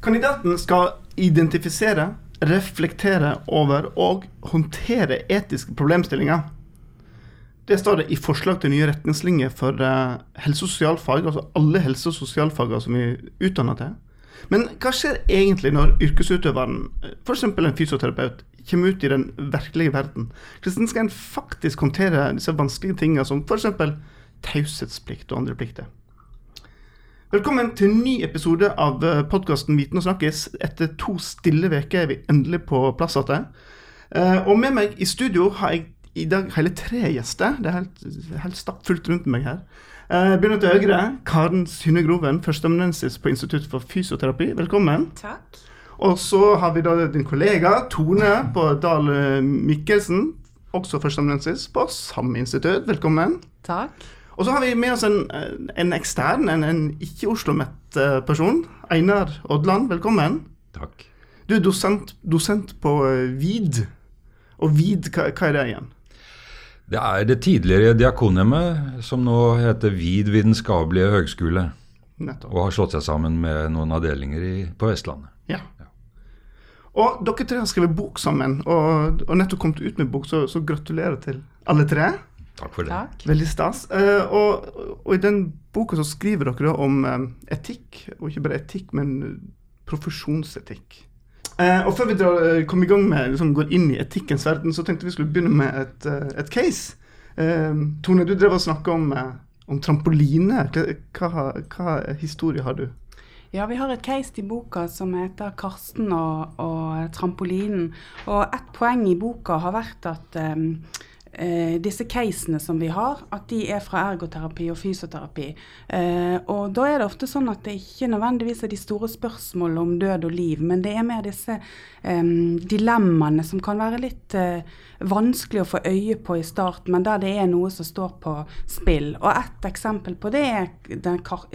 Kandidaten skal identifisere, reflektere over og håndtere etiske problemstillinger. Det står det i forslag til nye retningslinjer for uh, helse- og sosialfag, altså alle helse- og sosialfagene som vi utdanner til. Men hva skjer egentlig når yrkesutøveren, f.eks. en fysioterapeut, kommer ut i den virkelige verden? Hvordan skal en faktisk håndtere disse vanskelige tingene som f.eks. taushetsplikt og andre plikter? Velkommen til en ny episode av podkasten Viten og snakkes. Etter to stille uker er vi endelig på plass igjen. Og med meg i studio har jeg i dag hele tre gjester. Det er helt, helt stappfullt rundt meg her. Begynner til høyre. Karen Synne Groven, førsteamanuensis på Institutt for fysioterapi. Velkommen. Takk. Og så har vi da din kollega Tone på Dahl Mikkelsen, også førsteamanuensis på samme institutt. Velkommen. Takk. Og så har vi med oss en, en ekstern, en, en ikke-Oslo-mett person. Einar Odland, velkommen. Takk. Du er dosent, dosent på VID. Og VID, hva, hva er det igjen? Det er det tidligere Diakonhjemmet, som nå heter VID vitenskapelige høgskole. Nettopp. Og har slått seg sammen med noen avdelinger i, på Vestlandet. Ja. ja. Og dere tre har skrevet bok sammen, og, og nettopp kommet ut med bok, så, så, gratulerer til alle tre. Takk for det. Takk. Veldig stas. Uh, og, og, i den boka så skriver dere om um, etikk, og ikke bare etikk, men profesjonsetikk. Uh, og Før vi drar, uh, kommer i gang med, liksom, går inn i etikkens verden, så tenkte vi skulle begynne med et, uh, et case. Tone, du drev og snakka om, om, trampoline. Hva, hva, historie har du? Ja, Vi har et case i boka som heter 'Karsten og, og trampolinen'. Og ett poeng i boka har vært at um, Eh, disse casene som vi har, at de er fra ergoterapi og fysioterapi. Eh, og da er det ofte sånn at det ikke nødvendigvis er de store spørsmålene om død og liv, men det er mer disse eh, dilemmaene som kan være litt eh, vanskelig å få øye på i starten, men der det er noe som står på spill. Og ett eksempel på det er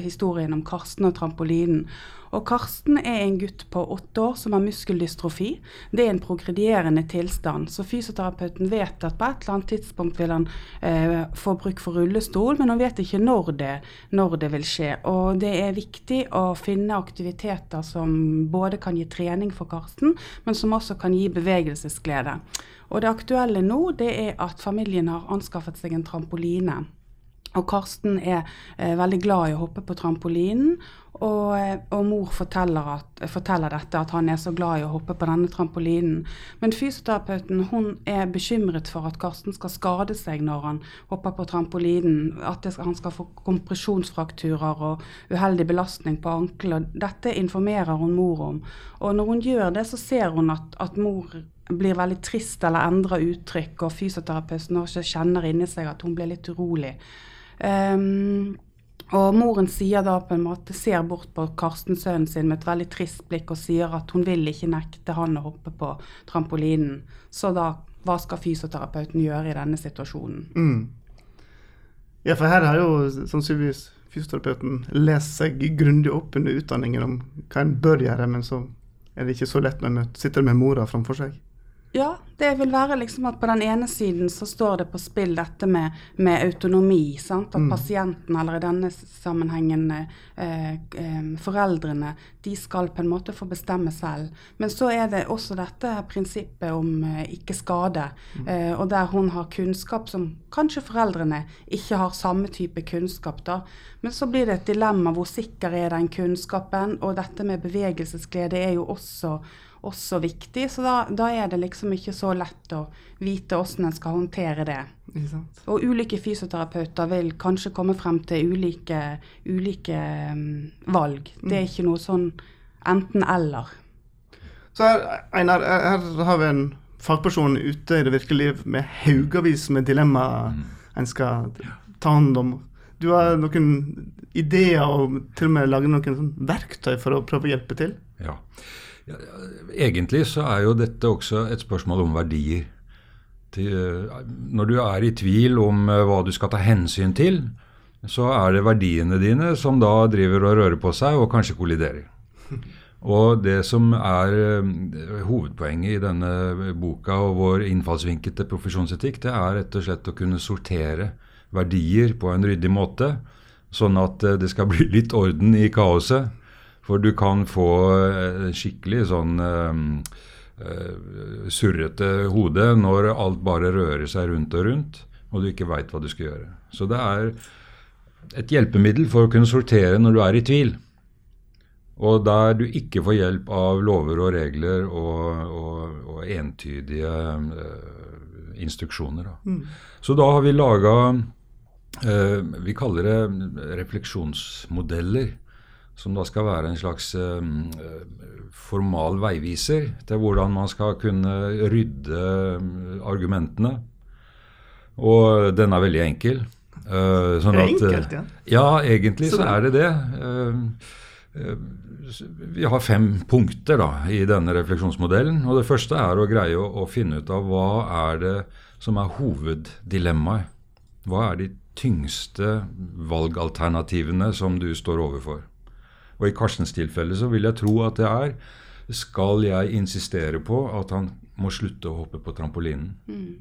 historien om Karsten og trampolinen. Og Karsten er en gutt på åtte år som har muskeldystrofi. Det er en progredierende tilstand. Så fysioterapeuten vet at på et eller annet tidspunkt vil han eh, få bruk for rullestol, men han vet ikke når det, når det vil skje. Og det er viktig å finne aktiviteter som både kan gi trening for Karsten, men som også kan gi bevegelsesglede. Og det aktuelle nå det er at familien har anskaffet seg en trampoline. Og Karsten er eh, veldig glad i å hoppe på trampolinen. Og, eh, og mor forteller, at, forteller, dette, at han er så glad i å hoppe på denne trampolinen. Men fysioterapeuten hun er bekymret for at Karsten skal skade seg når han hopper på trampolinen. At det, han skal få kompresjonsfrakturer og uheldig belastning på ankelen. Dette informerer hun mor om. Og når hun gjør det, så ser hun at, at mor blir veldig trist eller endrer uttrykk, og fysioterapeuten også kjenner inni seg at hun blir litt urolig. Um, og moren sier da på en måte, ser bort på Karsten sønnen sin med et veldig trist blikk og sier at hun vil ikke nekte han å hoppe på trampolinen. Så da, hva skal fysioterapeuten gjøre i denne situasjonen? Mm. Ja, for her har jo sannsynligvis fysioterapeuten lest seg grundig opp under utdanningen om hva en bør gjøre, men så er det ikke så lett når en sitter med mora framfor seg. Ja, det vil være liksom at på den ene siden så står det på spill dette med, med autonomi. Sant? At mm. pasienten, eller i denne sammenhengen eh, eh, foreldrene, de skal på en måte få bestemme selv. Men så er det også dette prinsippet om eh, ikke skade. Mm. Eh, og der hun har kunnskap som kanskje foreldrene ikke har samme type kunnskap. da. Men så blir det et dilemma hvor sikker er den kunnskapen. Og dette med bevegelsesglede er jo også også viktig. Så da, da, er det liksom ikke så lett å vite hvordan en skal håndtere det. Og ulike fysioterapeuter vil kanskje komme frem til ulike, ulike um, valg. Det er mm. ikke noe sånn enten-eller. Så her, Einar, her har vi en fagperson ute i det virkelige liv med haugevis med dilemmaer mm. en skal ta hånd om. Du har noen ideer og til og med lage noen sånn verktøy for å prøve å hjelpe til? Ja. Ja, egentlig så er jo dette også et spørsmål om verdier. Når du er i tvil om eh, hva du skal ta hensyn til, så er det verdiene dine som da driver og rører på seg og kanskje kolliderer. Og det som er eh, hovedpoenget i denne boka og vår innfallsvinkel til profesjonsetikk, det er rett og slett å kunne sortere verdier på en ryddig måte, sånn at eh, det skal bli litt orden i kaoset. For du kan få eh, skikkelig sånn uh, surrete hode når alt bare rører seg rundt og rundt, og du ikke veit hva du skal gjøre. Så det er et hjelpemiddel for å kunne sortere når du er i tvil. Og der du ikke får hjelp av lover og regler og, og, og entydige uh, instruksjoner. Da. Mm. Så da har vi laga uh, Vi kaller det refleksjonsmodeller. Som da skal være en slags uh, formal veiviser til hvordan man skal kunne rydde argumentene. Og den er veldig enkel. sånn at, enkelt, ja? Ja, egentlig så, er det det. Uh, vi har fem punkter da, i denne refleksjonsmodellen. og Det første er å greie å, å, finne ut av hva er det som er hoveddilemmaet. Hva er de tyngste valgalternativene som du står overfor? Og I Karstens tilfelle så vil jeg tro at det er skal jeg insistere på at han må slutte å hoppe på trampolinen? Mm.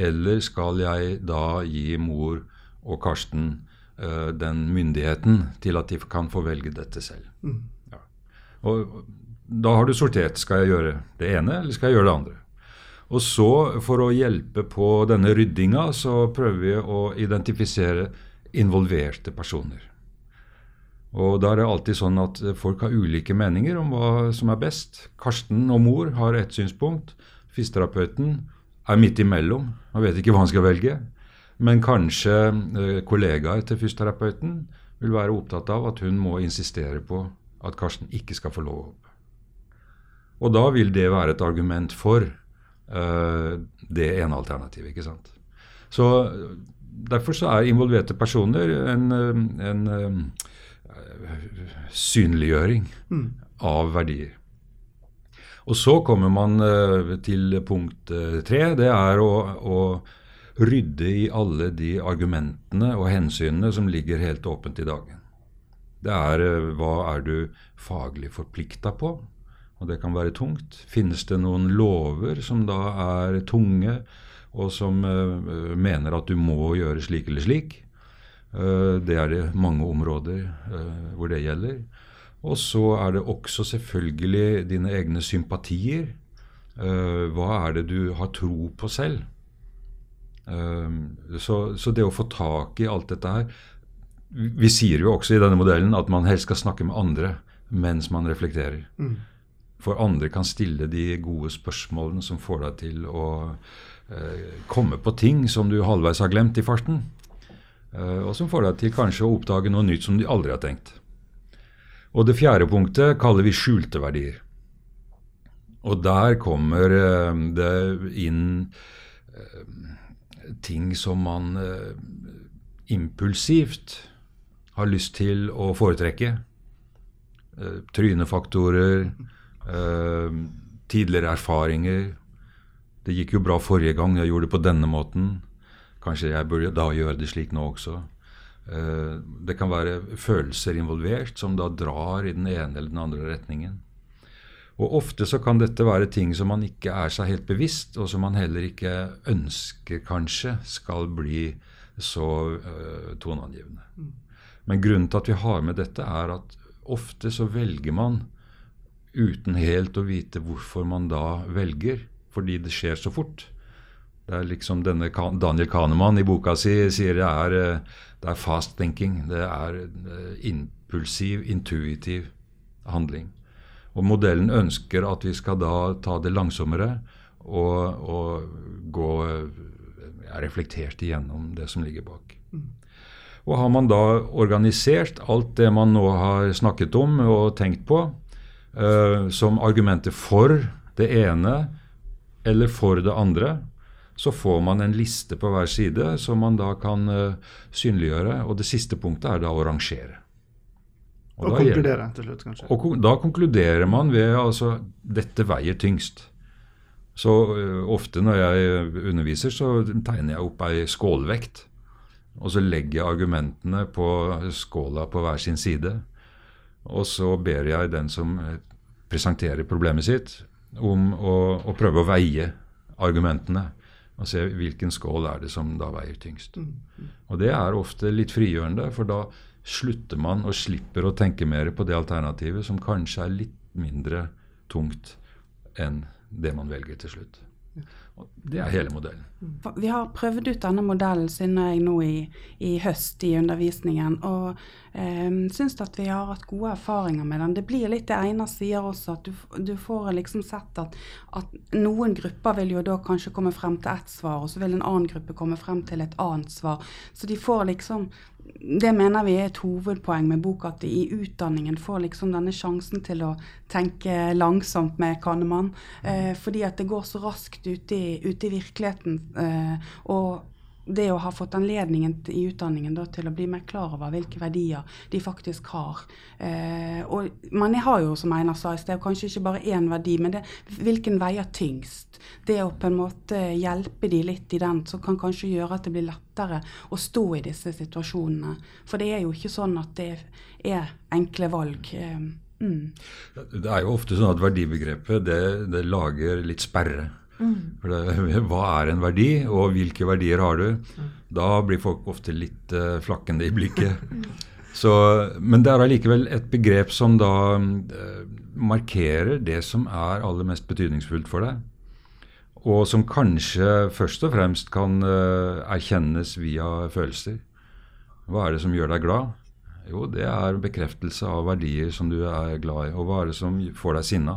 Eller skal jeg da gi mor og Karsten uh, den myndigheten til at de kan få velge dette selv? Mm. Og da har du sortert. Skal jeg gjøre det ene, eller skal jeg gjøre det andre? Og så, for å hjelpe på denne ryddinga, så prøver vi å identifisere involverte personer. Og da er det alltid sånn at folk har ulike meninger om hva som er best. Karsten og mor har ett synspunkt. Fysioterapeuten er midt imellom og vet ikke hva han skal velge. Men kanskje eh, kollegaer til fysioterapeuten vil være opptatt av at hun må insistere på at Karsten ikke skal få lov å. Og da vil det være et argument for uh, det ene alternativet. ikke sant? Så Derfor så er involverte personer en, eh, en synliggjøring mm. av verdier. Og så kommer man uh, til punkt tre. Det er å, å rydde i alle de argumentene og hensynene som ligger helt åpent i dagen. Det er eh, hva er du faglig forplikta på? Og det kan være tungt. Finnes det noen lover som da er tunge, og som uh, mener at du må gjøre slik eller slik? Uh, det er det mange områder uh, hvor det gjelder. Og så er det også selvfølgelig dine egne sympatier. hva er det du har tro på selv? Så, så, det å få tak i alt dette her vi sier jo også i denne modellen at man helst skal snakke med andre mens man reflekterer. Mm. For andre kan stille de gode spørsmålene som får deg til å eh, komme på ting som du halvveis har glemt i farten. Eh, og som får deg til kanskje å oppdage noe nytt som du aldri har tenkt. Og det fjerde punktet kaller vi skjulte verdier. Og der kommer eh, det inn eh, ting som man impulsivt har lyst til å foretrekke. Trynefaktorer, tidligere erfaringer. Det gikk jo bra forrige gang jeg gjorde det på denne måten. Kanskje jeg burde da gjøre det slik nå også. Uh, det kan være følelser involvert som da drar i den ene eller den andre retningen. Og Ofte så kan dette være ting som man ikke er seg helt bevisst, og som man heller ikke ønsker kanskje skal bli så uh, toneangivende. Men grunnen til at vi har med dette, er at ofte så velger man uten helt å vite hvorfor man da velger, fordi det skjer så fort. Det er liksom denne Daniel Kahneman i boka si sier det er, eh, det er fast thinking. Det er eh, impulsiv, intuitiv handling. Og modellen ønsker at vi skal da ta det langsommere og, og gå reflektert igjennom det som ligger bak. Mm. Og har man da organisert alt det man nå har snakket om og tenkt på, uh, som argumenter for det ene eller for det andre, så får man en liste på hver side som man da kan uh, synliggjøre. Og det siste punktet er da å rangere. Og, og konkludere til slutt, kanskje. Og da konkluderer man ved altså dette veier tyngst. Så uh, ofte når jeg underviser, så tegner jeg opp ei skålvekt. Og så legger jeg argumentene på skåla på hver sin side. Og så ber jeg den som presenterer problemet sitt, om å, å prøve å veie argumentene. Og se hvilken skål er det som da veier tyngst. Mm, mm. Og det er ofte litt frigjørende, for da slutter man og slipper å tenke mer på det alternativet som kanskje er litt mindre tungt enn det man velger til slutt. Og det er hele modellen. Vi har prøvd ut denne modellen synes jeg nå i, i høst i undervisningen, og eh, syns at vi har hatt gode erfaringer med den. Det blir litt det Einar sier også, at du, du får liksom sett at, at, noen grupper vil jo da kanskje komme frem til ett svar, og så vil en annen gruppe komme frem til et annet svar. Så de får liksom det mener vi er et hovedpoeng med boka, at de i utdanningen får liksom denne sjansen til å tenke langsomt med Kannemann. Eh, fordi at det går så raskt ute i, ute i virkeligheten. Eh, og det å ha fått anledningen i utdanningen da, til å bli mer klar over hvilke verdier de faktisk har. Eh, og man har jo, som Einar sa i sted, kanskje ikke bare én verdi, men det, hvilken veier tyngst. Det å på en måte hjelpe de litt i den, som kan kanskje gjøre at det blir lettere å stå i disse situasjonene. For det er jo ikke sånn at det er enkle valg. Eh, mm. Det er jo ofte sånn at verdibegrepet det, det lager litt sperre. Mm. Det, hva er en verdi, og hvilke verdier har du? Mm. Da blir folk ofte litt uh, flakkende i blikket. Så, men det er allikevel et begrep som da uh, markerer det som er aller mest betydningsfullt for deg. Og som kanskje først og fremst kan uh, erkjennes via følelser. Hva er det som gjør deg glad? Jo, det er bekreftelse av verdier som du er glad i. Og hva er det som får deg sinna?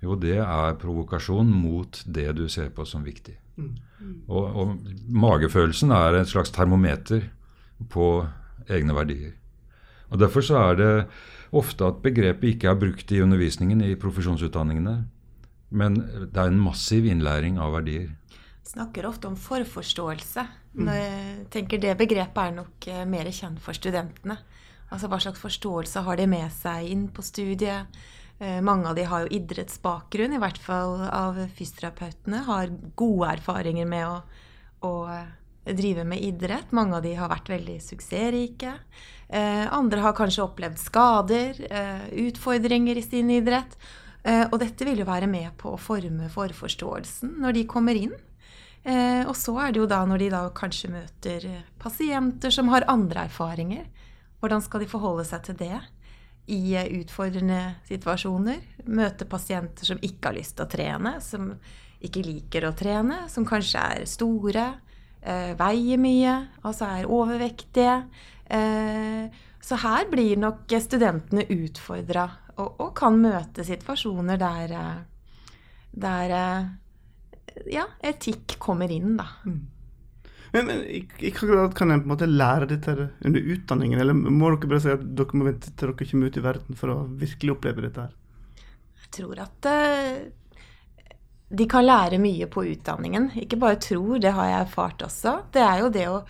Jo, det er provokasjon mot det du ser på som viktig. Mm. Og, og, magefølelsen er en slags termometer på egne verdier. Og Derfor så er det ofte at begrepet ikke er brukt i undervisningen i profesjonsutdanningene. Men det er en massiv innlæring av verdier. Snakker ofte om forforståelse. Når Jeg tenker Det begrepet er nok eh, mer kjent for studentene. Altså Hva slags forståelse har de med seg inn på studiet? Eh, mange av de har jo idrettsbakgrunn, i hvert fall av fysioterapeutene. Har gode erfaringer med å, å eh, drive med idrett. Mange av de har vært veldig suksessrike. Eh, andre har kanskje opplevd skader, utfordringer i sin idrett. og dette vil jo være med på å forme forforståelsen når de kommer inn. og så er det jo da når de da kanskje møter pasienter som har andre erfaringer. Hvordan skal de forholde seg til det? I utfordrende situasjoner. Møte pasienter som ikke har lyst til å trene, som ikke liker å trene, som kanskje er store, eh, veier mye, altså er overvektige. Eh, så her blir nok studentene utfordra og, og, kan møte situasjoner der, eh, der ja, etikk kommer inn, da. Men, men i, kan en på en måte lære dette under utdanningen, eller må dere bare si at dere må vente til dere kommer ut i verden for å virkelig oppleve dette her? Jeg tror at uh, de kan lære mye på utdanningen. Ikke bare tror, det har jeg erfart også. Det er jo det å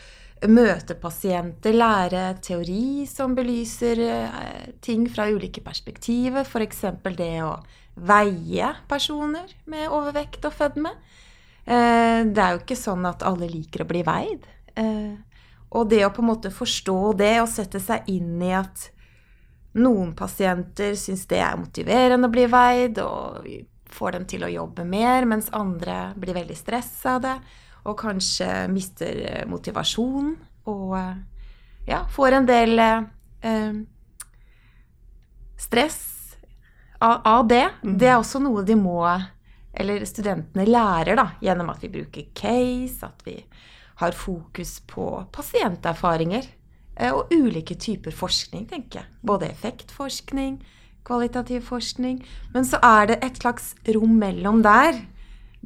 møte pasienter, lære teori som belyser uh, ting fra ulike perspektiver. F.eks. det å veie personer med overvekt og fedme. Eh, det er jo ikke sånn at alle liker å bli veid. Eh, og det å på en måte forstå det og sette seg inn i at noen pasienter syns det er motiverende å bli veid, og vi får dem til å jobbe mer, mens andre blir veldig stressa av det og kanskje mister motivasjonen motivasjon og ja, får en del eh, stress av, av det. Mm. Det er også noe de må eller studentene lærer da, gjennom at vi bruker case, at vi har fokus på pasienterfaringer eh, og ulike typer forskning, tenker jeg. Både effektforskning, kvalitativ forskning. Men så er det et slags rom mellom der,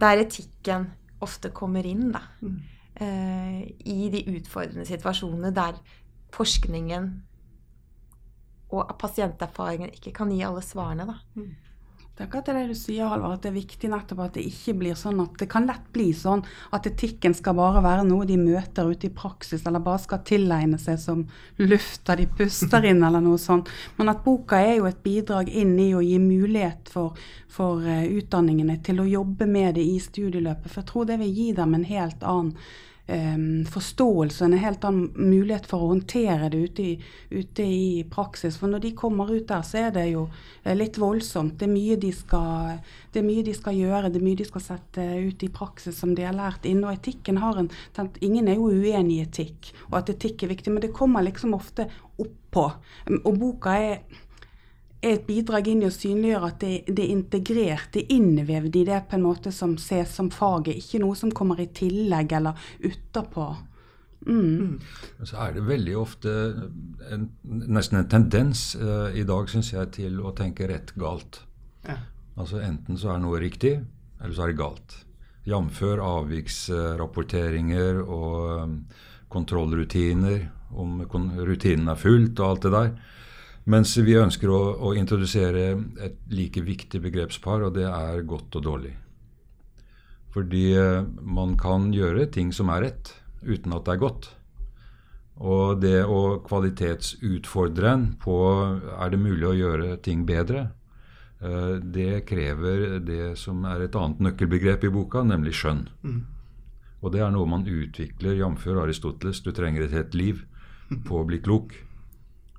der etikken ofte kommer inn, da. Mm. Eh, I de utfordrende situasjonene der forskningen og pasienterfaringen ikke kan gi alle svarene, da. Mm. Det er det du sier, Halvard, at det er viktig nettopp at det ikke blir sånn at det kan lett bli sånn at etikken skal bare være noe de møter ute i praksis, eller bare skal tilegne seg som lufta de puster inn, eller noe sånt. Men at boka er jo et bidrag inn i å gi mulighet for, for uh, utdanningene til å jobbe med det i studieløpet. For jeg tror det vil gi dem en helt annen um, forståelse og en helt annen mulighet for å håndtere det ute i, ute i, praksis. For når de kommer ut der, så er det jo eh, litt voldsomt. Det er, skal, det er mye de skal gjøre, det er mye de skal sette ut i praksis som de har lært inn. Og etikken har en Ingen er jo uenig i etikk, og at etikk er viktig, men det kommer liksom ofte oppå. Og boka er er et bidrag inn i å synliggjøre at det, det er integrert, det er innvevd i det på en måte som ses som faget, ikke noe som kommer i tillegg eller utapå. Mm. Så er det veldig ofte en, nesten en tendens uh, i dag, syns jeg, til å tenke rett galt. Ja. Altså enten så er noe riktig, eller så er det galt. Jf. avviksrapporteringer og um, kontrollrutiner, om rutinen er fulgt og alt det der. Mens vi ønsker å, å, introdusere et like viktig begrepspar, og det er godt og dårlig. Fordi eh, man kan gjøre ting som er rett, uten at det er godt. Og det å kvalitetsutfordre en på er det mulig å gjøre ting bedre, eh, det krever det som er et annet nøkkelbegrep i boka, nemlig skjønn. Mm. Og det er noe man utvikler, jf. Aristoteles. Du trenger et helt liv på å bli klok.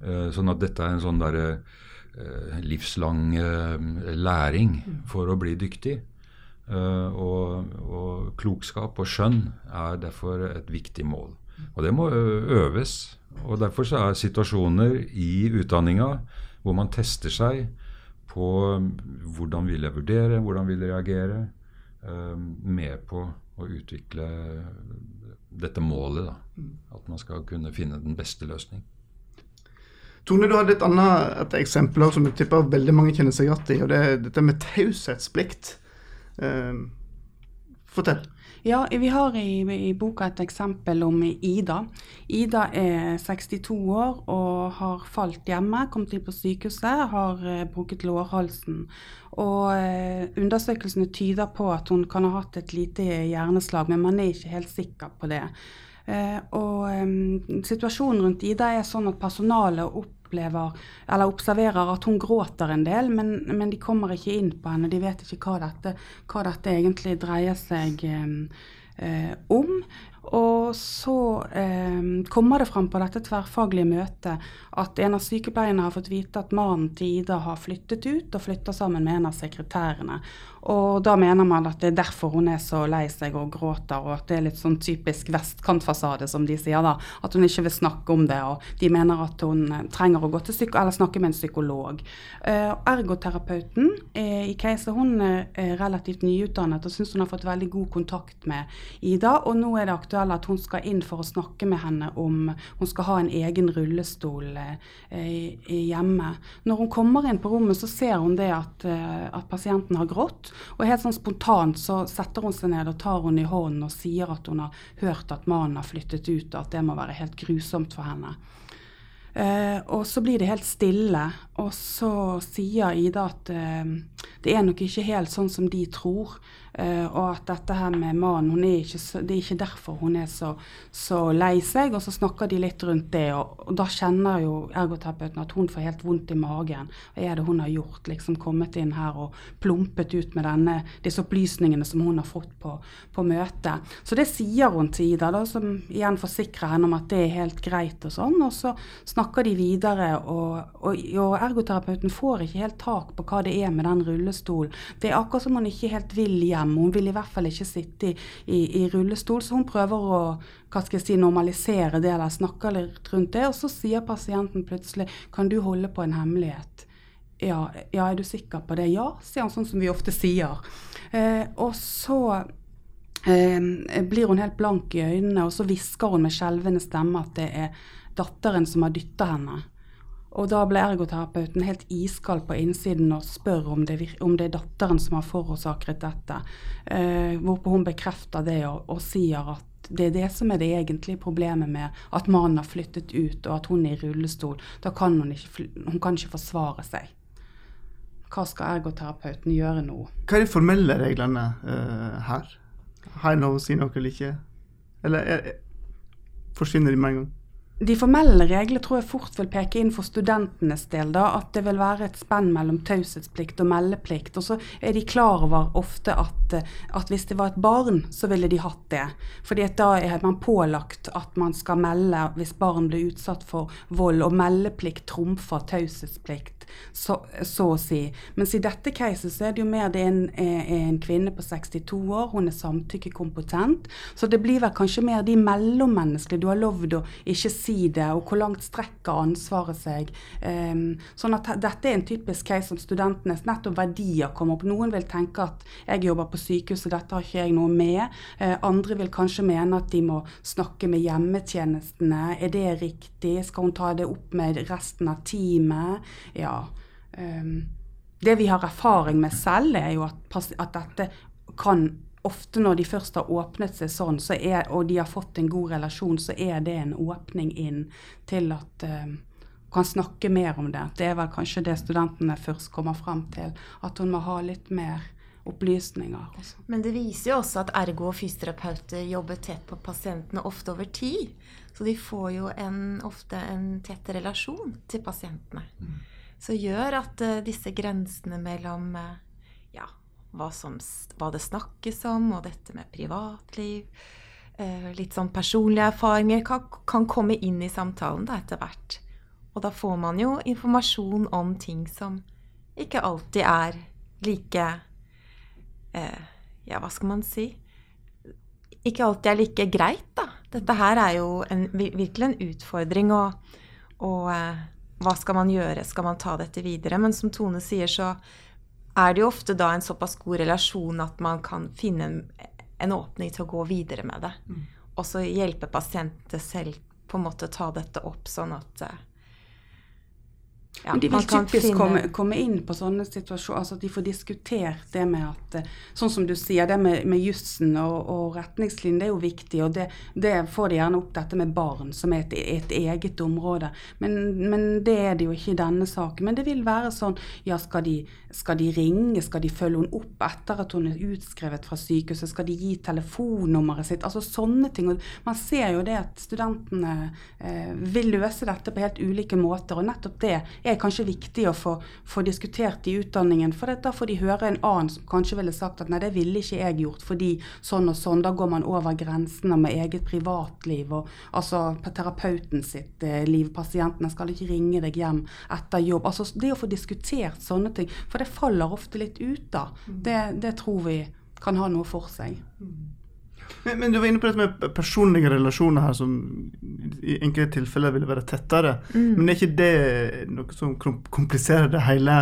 Eh, sånn at dette er en sånn derre eh, livslang eh, læring for å bli dyktig. Og, og, klokskap og skjønn er derfor et viktig mål. Og det må øves. Og derfor så er situasjoner i utdanninga hvor man tester seg på hvordan vil jeg vurdere, hvordan vil jeg reagere, med på å utvikle dette målet. da, At man skal kunne finne den beste løsning. Tone, du hadde et annet et eksempel som jeg tipper veldig mange kjenner seg igjen i, og det er dette med taushetsplikt. Eh, fortell. Ja, vi har i, i, boka et eksempel om Ida. Ida er 62 år og har falt hjemme, kommet inn på sykehuset, har eh, brukket lårhalsen. Og eh, undersøkelsene tyder på at hun kan ha hatt et lite hjerneslag, men man er ikke helt sikker på det. Eh, og eh, situasjonen rundt Ida er sånn at personalet opp opplever, eller observerer at hun gråter en del, men, men, de kommer ikke inn på henne. De vet ikke hva dette, hva dette egentlig dreier seg eh, om. Og så eh, kommer det fram på dette tverrfaglige møtet at en av sykepleierne har fått vite at mannen til Ida har flyttet ut og flytter sammen med en av sekretærene. Og da mener man at det er derfor hun er så lei seg og gråter, og at det er litt sånn typisk vestkantfasade, som de sier da. At hun ikke vil snakke om det, og de mener at hun eh, trenger å gå til psyko eller snakke med en psykolog. Eh, ergoterapeuten eh, i Case hun er relativt nyutdannet og syns hun har fått veldig god kontakt med Ida, og nå er det aktuelt at hun skal inn for å snakke med henne om hun skal ha en egen rullestol eh, hjemme. Når hun kommer inn på rommet, så ser hun det at, at pasienten har grått. Og helt sånn spontant så setter hun seg ned og tar hun i hånden og sier at hun har hørt at mannen har flyttet ut, og at det må være helt grusomt for henne. Uh, og så blir det helt stille, og så sier Ida at uh, det er nok ikke helt sånn som de tror. Uh, og at dette her med mannen Det er ikke derfor hun er så, så, lei seg. Og så snakker de litt rundt det, og, og da kjenner jo ergoterapeuten at hun får helt vondt i magen. Hva er det hun har gjort? Liksom kommet inn her og plumpet ut med denne, disse opplysningene som hun har fått på, på møtet. Så det sier hun til Ida, da, som igjen forsikrer henne om at det er helt greit og sånn. Og så snakker de videre, og, og, og ergoterapeuten får ikke helt tak på hva det er med den rullestolen. Det er akkurat som hun ikke helt vil hjem hjemme. Hun vil i hvert fall ikke sitte i, i, i rullestol, så hun prøver å hva skal jeg si, normalisere det eller snakke litt rundt det. Og så sier pasienten plutselig kan du holde på en hemmelighet. Ja, ja er du sikker på det? Ja, sier han sånn som vi ofte sier. Eh, og så eh, blir hun helt blank i øynene, og så hvisker hun med skjelvende stemme at det er datteren som har dytta henne. Og da ble ergoterapeuten helt iskald på innsiden og spør om det, om det er datteren som har forårsaket dette. Eh, hvorpå hun bekrefter det og, og, sier at det er det som er det egentlige problemet med at mannen har flyttet ut og at hun er i rullestol. Da kan hun ikke, hun kan ikke forsvare seg. Hva skal ergoterapeuten gjøre nå? Hva er de formelle reglene uh, her? Har jeg lov å si noe eller ikke? Eller er, forsvinner de med en gang? De formelle reglene tror jeg fort vil peke inn for studentenes del. da, At det vil være et spenn mellom taushetsplikt og meldeplikt. Og så er de klar over ofte at, at, hvis det var et barn, så ville de hatt det. Fordi da er man pålagt at man skal melde hvis barn blir utsatt for vold. Og meldeplikt trumfer taushetsplikt så, så, å si. Mens i dette caset så er det jo mer det er en, en kvinne på 62 år, hun er samtykkekompetent. Så det blir vel kanskje mer de mellommenneskelige. Du har lovd å ikke si det, og hvor langt strekker ansvaret seg. Um, sånn at dette er en typisk case som studentenes nettopp verdier kommer opp. Noen vil tenke at jeg jobber på sykehuset, dette har ikke jeg noe med. Uh, andre vil kanskje mene at de må snakke med hjemmetjenestene. Er det riktig? Skal hun ta det opp med resten av teamet? Ja. Um, det vi har erfaring med selv, er jo at, at, dette kan ofte når de først har åpnet seg sånn, så er, og de har fått en god relasjon, så er det en åpning inn til at um, kan snakke mer om det. Det er vel kanskje det studentene først kommer frem til. At hun må ha litt mer opplysninger. Også. Men det viser jo også at ergo- og fysioterapeuter jobber tett på pasientene, ofte over tid. Så de får jo en, ofte en tett relasjon til pasientene. Mm som gjør at uh, disse grensene mellom uh, ja, hva, som, hva, det snakkes om, og dette med privatliv, uh, litt sånn personlige erfaringer, kan, kan komme inn i samtalen da, etter hvert. Og da får man jo informasjon om ting som ikke alltid er like Ja, hva skal man si? Ikke alltid er like greit, da. Dette her er jo en, virkelig en utfordring. å og hva skal man gjøre? Skal man ta dette videre? Men som Tone sier, så er det jo ofte da en såpass god relasjon at man kan finne en, en åpning til å gå videre med det. Mm. Og så hjelpe pasientene selv på en måte ta dette opp, sånn at uh, ja, Men de vil typisk finne... komme, komme, inn på sånne situasjoner, altså at de får diskutert det med at eh, Sånn som du sier, det med, med jussen og, og retningslinjen, det er jo viktig. Og det, det, får de gjerne opp dette med barn, som er et, et eget område. Men, men, det er det jo ikke i denne saken. Men det vil være sånn, ja skal de, skal de ringe, skal de følge henne opp etter at hun er utskrevet fra sykehuset, skal de gi telefonnummeret sitt? Altså sånne ting. Og man ser jo det at studentene eh, vil løse dette på helt ulike måter. Og nettopp det er kanskje viktig å få, få diskutert i utdanningen. For da får de høre en annen som kanskje ville sagt at nei, det ville ikke jeg gjort fordi sånn og sånn. Da går man over grensene med eget privatliv og altså terapeuten sitt eh, liv. Pasientene skal ikke ringe deg hjem etter jobb. Altså det å få diskutert sånne ting. For det faller ofte litt ut, da. Mm. Det, det tror vi kan ha noe for seg. Mm. Men, men, du var inne på dette med personlige relasjoner her, som i enkelte tilfeller ville være tettere. Mm. Men er ikke det noe som kompliserer det hele?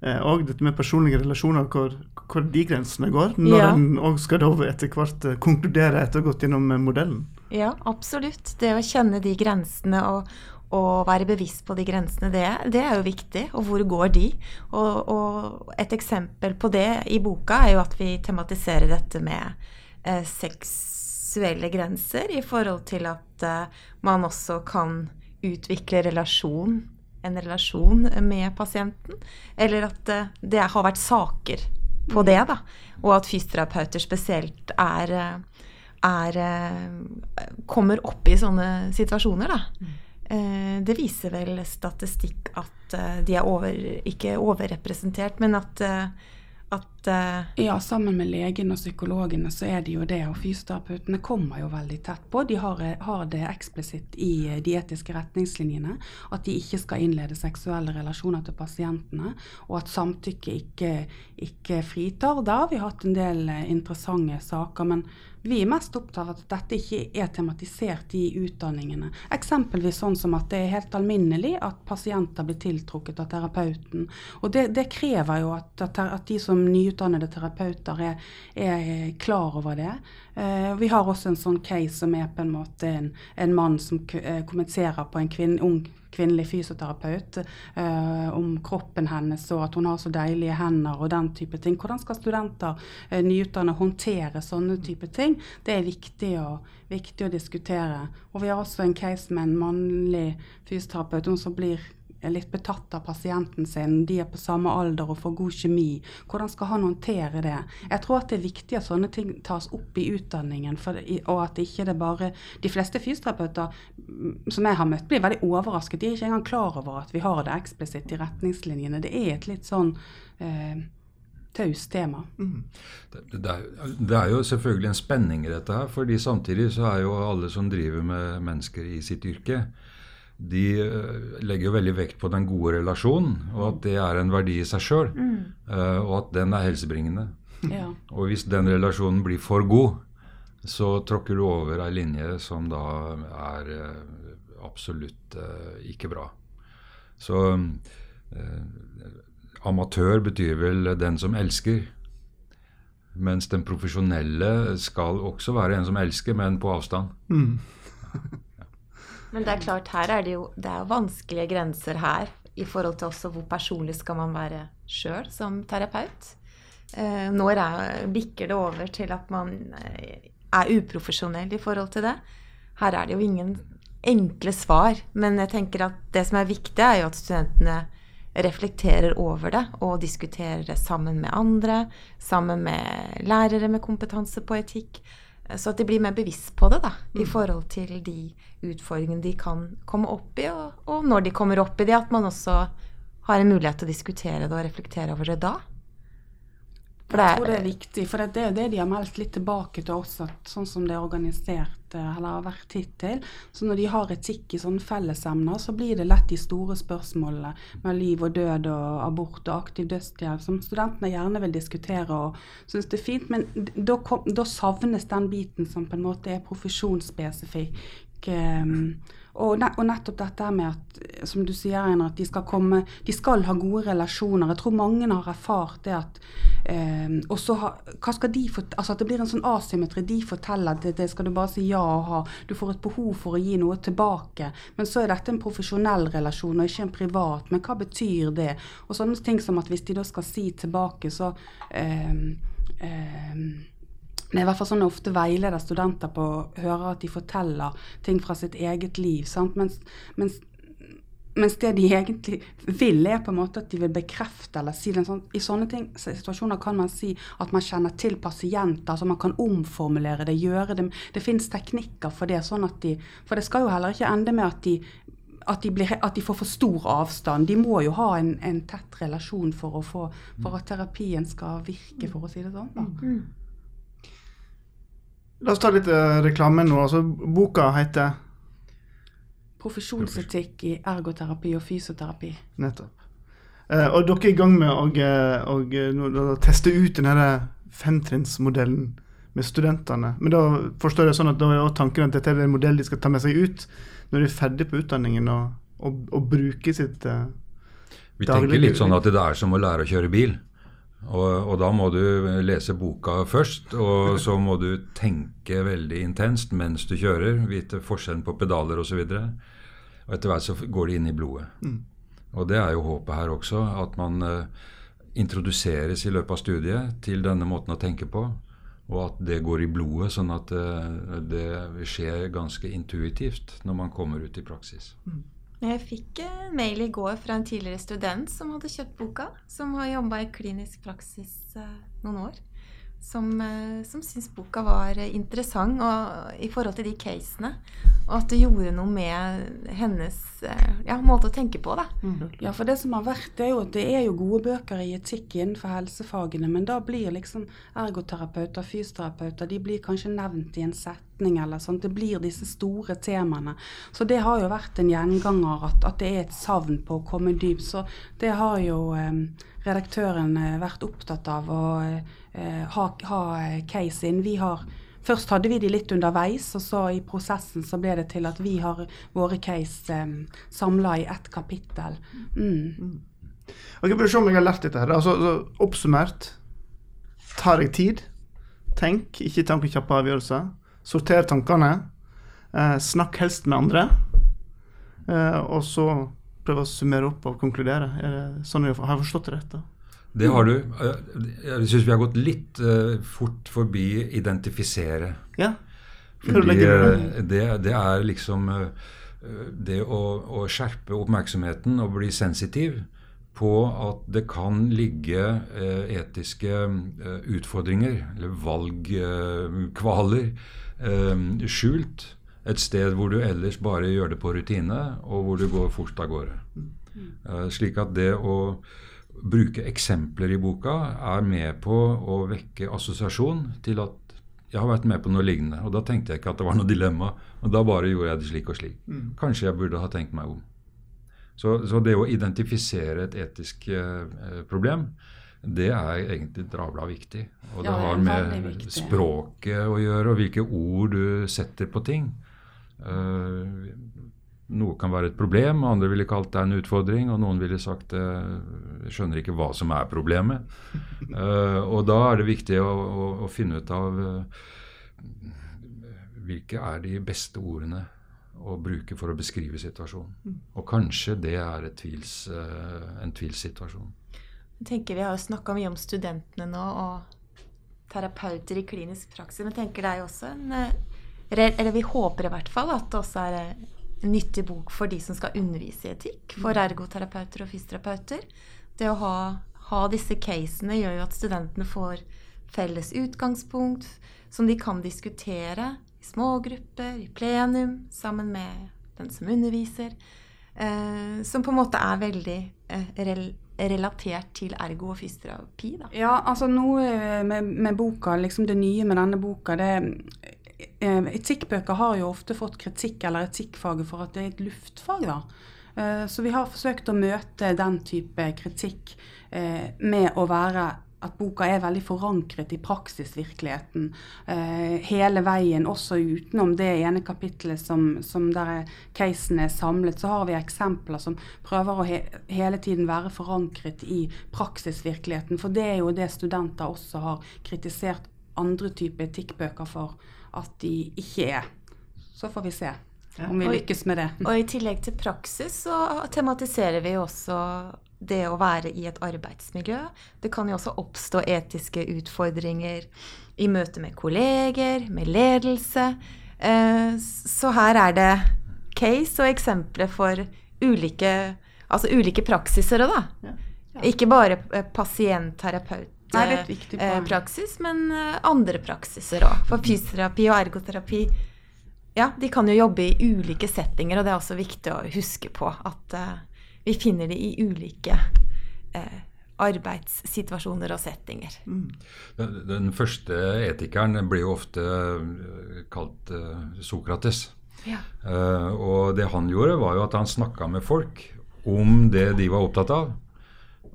Eh, dette med personlige relasjoner, hvor, hvor de grensene går? Når ja. en òg skal etter hvert eh, konkludere etter å ha gått gjennom eh, modellen? Ja, absolutt. Det å kjenne de grensene og, og være bevisst på de grensene, det, det, er jo viktig. Og hvor går de? Og, og, et eksempel på det i boka er jo at vi tematiserer dette med eh, seksuelle grenser i forhold til at eh, man også kan utvikle relasjon, en relasjon med pasienten. Eller at eh, det har vært saker på det, da. Og at fysioterapeuter spesielt er, er kommer opp i sånne situasjoner, da. Mm. Det viser vel statistikk at de er over, ikke overrepresentert, men at at uh, Ja, sammen med legene og psykologene så er det jo det. Og fysioterapeutene kommer jo veldig tett på. De har, har, det eksplisitt i eh, de etiske retningslinjene. At de ikke skal innlede seksuelle relasjoner til pasientene. Og at samtykke ikke, ikke fritar. Da har vi hatt en del eh, interessante saker. men vi er mest opptatt av at dette ikke er tematisert i utdanningene. Eksempelvis sånn som at det er helt alminnelig at pasienter blir tiltrukket av terapeuten. Og det, det krever jo at, at, de som nyutdannede terapeuter er, er klar over det. Uh, vi har også en sånn case som er på en måte en, en mann som uh, kommenterer på en kvinne, ung kvinnelig fysioterapeut eh, om kroppen hennes og at hun har så deilige hender og den type ting. Hvordan skal studenter eh, nyutdannede, håndtere sånne type ting? Det er viktig å, viktig å diskutere. Og vi har også en case med en mannlig fysioterapeut som blir er litt betatt av pasienten sin, de er på samme alder og får god kjemi. Hvordan skal han håndtere det? Jeg tror at det er viktig at sånne ting tas opp i utdanningen, for, og at ikke det bare De fleste fysioterapeuter mm, som jeg har møtt, blir veldig overrasket. De er ikke engang klar over at vi har det eksplisitt i retningslinjene. Det er et litt sånn eh, taust tema. Mm. Det, det, er, det, er, jo selvfølgelig en spenning i dette her, fordi samtidig så er jo alle som driver med mennesker i sitt yrke, de eh, legger jo veldig vekt på den gode relasjonen, og at det er en verdi i seg sjøl. Mm. Uh, og at den er helsebringende. Ja. Og hvis den relasjonen blir for god, så tråkker du over ei linje som da er uh, absolutt ikke bra. Så amatør betyr vel den som elsker. Mens den profesjonelle skal også være en som elsker, men på avstand. Mm. Men det er klart, her er det jo det er vanskelige grenser her i forhold til også hvor personlig skal man være sjøl som terapeut. Eh, når er, bikker det over til at man eh, er uprofesjonell i forhold til det? Her er det jo ingen enkle svar, men jeg tenker at det som er viktig, er jo at studentene reflekterer over det og diskuterer det sammen med andre, sammen med lærere med kompetanse på etikk. Så at de blir mer bevisst på det da, i mm. forhold til de utfordringene de kan komme opp i, og, og når de kommer opp i det, at man også har en mulighet til å diskutere det og reflektere over det da. For jeg tror det er viktig, for det er det de har meldt litt tilbake til oss, at sånn som det er organisert eh, eller har vært hittil. Så når de har etikk i sånne fellesemner, så blir det lett de store spørsmålene med liv og død og abort og aktiv dødshjelp, som studentene gjerne vil diskutere og syns det er fint. Men da, da, savnes den biten som på en måte er profesjonsspesifikk. Um, og, nettopp dette med at, som du sier, Einar, at de skal komme De skal ha gode relasjoner. Jeg tror mange har erfart det at eh, Og så hva skal de få Altså at det blir en sånn asymmetri. De forteller at det, det, skal du bare si ja og ha. Du får et behov for å gi noe tilbake. Men så er dette en profesjonell relasjon og ikke en privat. Men hva betyr det? Og sånne ting som at hvis de da skal si tilbake, så eh, eh, det er i hvert fall sånn jeg ofte veileder studenter på å høre at de forteller ting fra sitt eget liv. Mens, mens, mens, det de egentlig vil, er på en måte at de vil bekrefte eller si. Sånn, I sånne ting, situasjoner kan man si at man kjenner til pasienter, altså man kan omformulere det, gjøre det. Det finnes teknikker for det. sånn at de, For det skal jo heller ikke ende med at de at de, blir, at de, får for stor avstand. De må jo ha en, en tett relasjon for, få, for, at terapien skal virke, for å si det sånn. Mm. La oss ta litt uh, reklame nå. Altså, boka heter Profesjonsetikk i ergoterapi og fysioterapi. Nettopp. Eh, og dere er i gang med å, å, å, å teste ut denne femtrinnsmodellen med studentene. Men da forstår jeg sånn at da er tanken at dette er en modell de skal ta med seg ut når de er ferdig på utdanningen og, og, og bruke sitt uh, Vi tenker litt sånn at det er som å lære å kjøre bil. Og, og, da må du lese boka først, og så må du tenke veldig intenst mens du kjører. Vite forskjellen på pedaler osv. Og, og etter hvert så går det inn i blodet. Mm. Og det er jo håpet her også, at man uh, introduseres i løpet av studiet til denne måten å tenke på. Og at det går i blodet, sånn at uh, det skjer ganske intuitivt når man kommer ut i praksis. Mm. Jeg fikk en mail i går fra en tidligere student som hadde kjøpt boka. Som har jobba i klinisk praksis eh, noen år som, eh, som syntes boka var interessant og, i forhold til de casene. Og at det gjorde noe med hennes eh, ja, måte å tenke på. Da. Mm. Ja, for det som har vært, det er jo det er jo gode bøker i etikk innenfor helsefagene, men da blir liksom ergoterapeuter, fysioterapeuter, de blir kanskje nevnt i en setning eller sånn. Det blir disse store temaene. Så det har jo vært en gjenganger at, at det er et savn på å komme dypt. Så det har jo eh, redaktøren eh, vært opptatt av å eh, ha, ha case inn. Vi har Først hadde vi de litt underveis, og så i prosessen så ble det til at vi har våre case um, eh, samla i ett kapittel. Mm. Ok, Prøv å se om jeg har lært dette her. Altså, altså, oppsummert. tar jeg tid. Tenk, ikke ta noen kjappe avgjørelser. Sorter tankene. Eh, snakk helst med andre. Eh, og så prøve å summere opp og konkludere. Er det sånn jeg har forstått det rett? da? Det har du. Jeg syns vi har gått litt uh, fort forbi identifisere. Ja. Fordi uh, det, det, er liksom det å, å, skjerpe oppmerksomheten og bli sensitiv på at det kan ligge eh, etiske eh, utfordringer, eller valgkvaler, eh, skjult et sted hvor du ellers bare gjør det på rutine, og hvor du går fort av gårde. Mm. slik at det å bruke eksempler i boka er med på å vekke assosiasjon til at jeg har vært med på noe lignende. Og da tenkte jeg ikke at det var noe dilemma. Og da bare gjorde jeg det slik og slik. Mm. Kanskje jeg burde ha tenkt meg om. Så, så det å identifisere et etisk eh, problem, det er egentlig dravla viktig. Og det, ja, har med språket å gjøre, og hvilke ord du setter på ting. Uh, noe kan være et problem, andre ville kalt det en utfordring, og noen ville sagt jeg skjønner ikke hva som er problemet. Uh, og da er det viktig å, å, å finne ut av uh, hvilke er de beste ordene å bruke for å beskrive situasjonen. Mm. Og kanskje det er tvils, uh, en tvilssituasjon. Jeg tenker Vi har jo snakka mye om studentene nå og terapeuter i klinisk praksis. Men tenker det er jo også en Eller vi håper i hvert fall at det også er nyttig bok for de som skal undervise i etikk. For mm. ergoterapeuter og fysioterapeuter. Det å ha, ha disse casene gjør jo at studentene får felles utgangspunkt som de kan diskutere i smågrupper, i plenum, sammen med den som underviser. Eh, som på en måte er veldig eh, rel relatert til ergo og fysioterapi. Da. Ja, altså noe med, med, boka, liksom det nye med denne boka, det eh, Etikkbøker har jo ofte fått kritikk, eller etikkfaget, for at det er et luftfag. da. Eh, så vi har forsøkt å møte den type kritikk eh, med å være at boka er veldig forankret i praksisvirkeligheten eh, hele veien. Også utenom det ene kapitlet som, som der casen er samlet, så har vi eksempler som prøver å he, hele tiden være forankret i praksisvirkeligheten. For det er jo det studenter også har kritisert andre typer etikkbøker for at de ikke er. Så får vi se om vi lykkes med det. Og i tillegg til praksis så tematiserer vi også det å være i et arbeidsmiljø. Det kan jo også oppstå etiske utfordringer i møte med kolleger, med ledelse. Eh, så her er det case og eksempler for ulike, altså ulike praksiser da. Ja, det er et eh, pasient-terapeut-praksis, men eh, andre praksiser òg. For fysioterapi og ergoterapi ja, de kan jo jobbe i ulike settinger, og det er også viktig å huske på at vi finner det i ulike uh, arbeidssituasjoner og settinger. Mm. Den, den, første etikeren blir jo ofte uh, kalt uh, Sokrates. Ja. Uh, og det han gjorde, var jo at han snakka med folk om det de var opptatt av.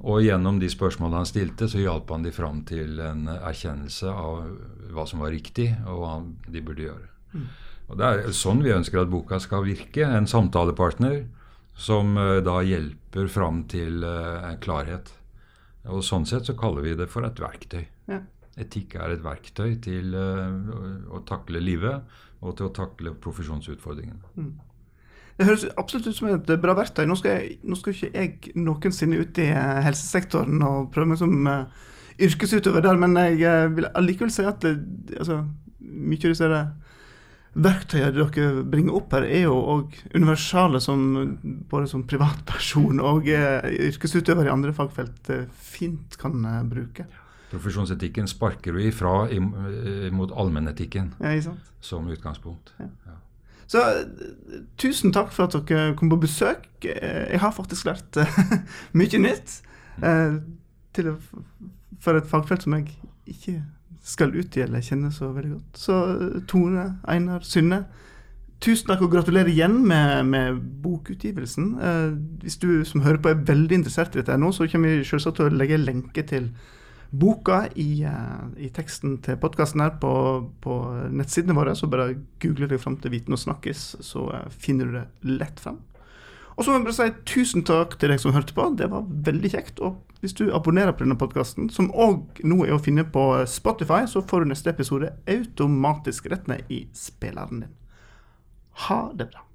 Og gjennom de spørsmålene han stilte, så hjalp han de fram til en erkjennelse av hva som var riktig, og hva de burde gjøre. Mm. Og Det er sånn vi ønsker at boka skal virke. En samtalepartner som eh, da hjelper fram til eh, en klarhet. Og Sånn sett så kaller vi det for et verktøy. Ja. Etikk er et verktøy til eh, å takle livet og til å takle profesjonsutfordringene. Mm. Det høres absolutt ut som et bra verktøy. Nå skal, jeg, nå skal ikke jeg noensinne ut i helsesektoren og prøve meg som uh, yrkesutøver der, men jeg vil allikevel si at det, altså, mye av disse verktøyene dere bringer opp her, er jo òg universale som både som privatperson og uh, yrkesutøver i andre fagfelt uh, fint kan eh, bruke. Profesjonsetikken sparker vi ifra mot allmennetikken ja, som utgangspunkt. Ja. Så tusen takk for at dere kom på besøk. Jeg har faktisk lært mye nytt mm. til, for et fagfelt som jeg ikke skal ut i eller kjenner så veldig godt. Så Tone, Einar, Synne, tusen takk og gratulerer igjen med, med bokutgivelsen. Eh, hvis du som hører på er veldig interessert i dette nå, så kommer vi selvsagt til å legge lenke til boka i, uh, i teksten til podkasten her på, på, nettsidene våre. Så bare googler deg fram til Viten og snakkes, så uh, finner du det lett fram. Og så må jeg bare si tusen takk til deg som hørte på. Det var veldig kjekt. Og hvis du abonnerer på denne podkasten, som òg nå er å finne på Spotify, så får du neste episode automatisk rett ned i spilleren din. Ha det bra.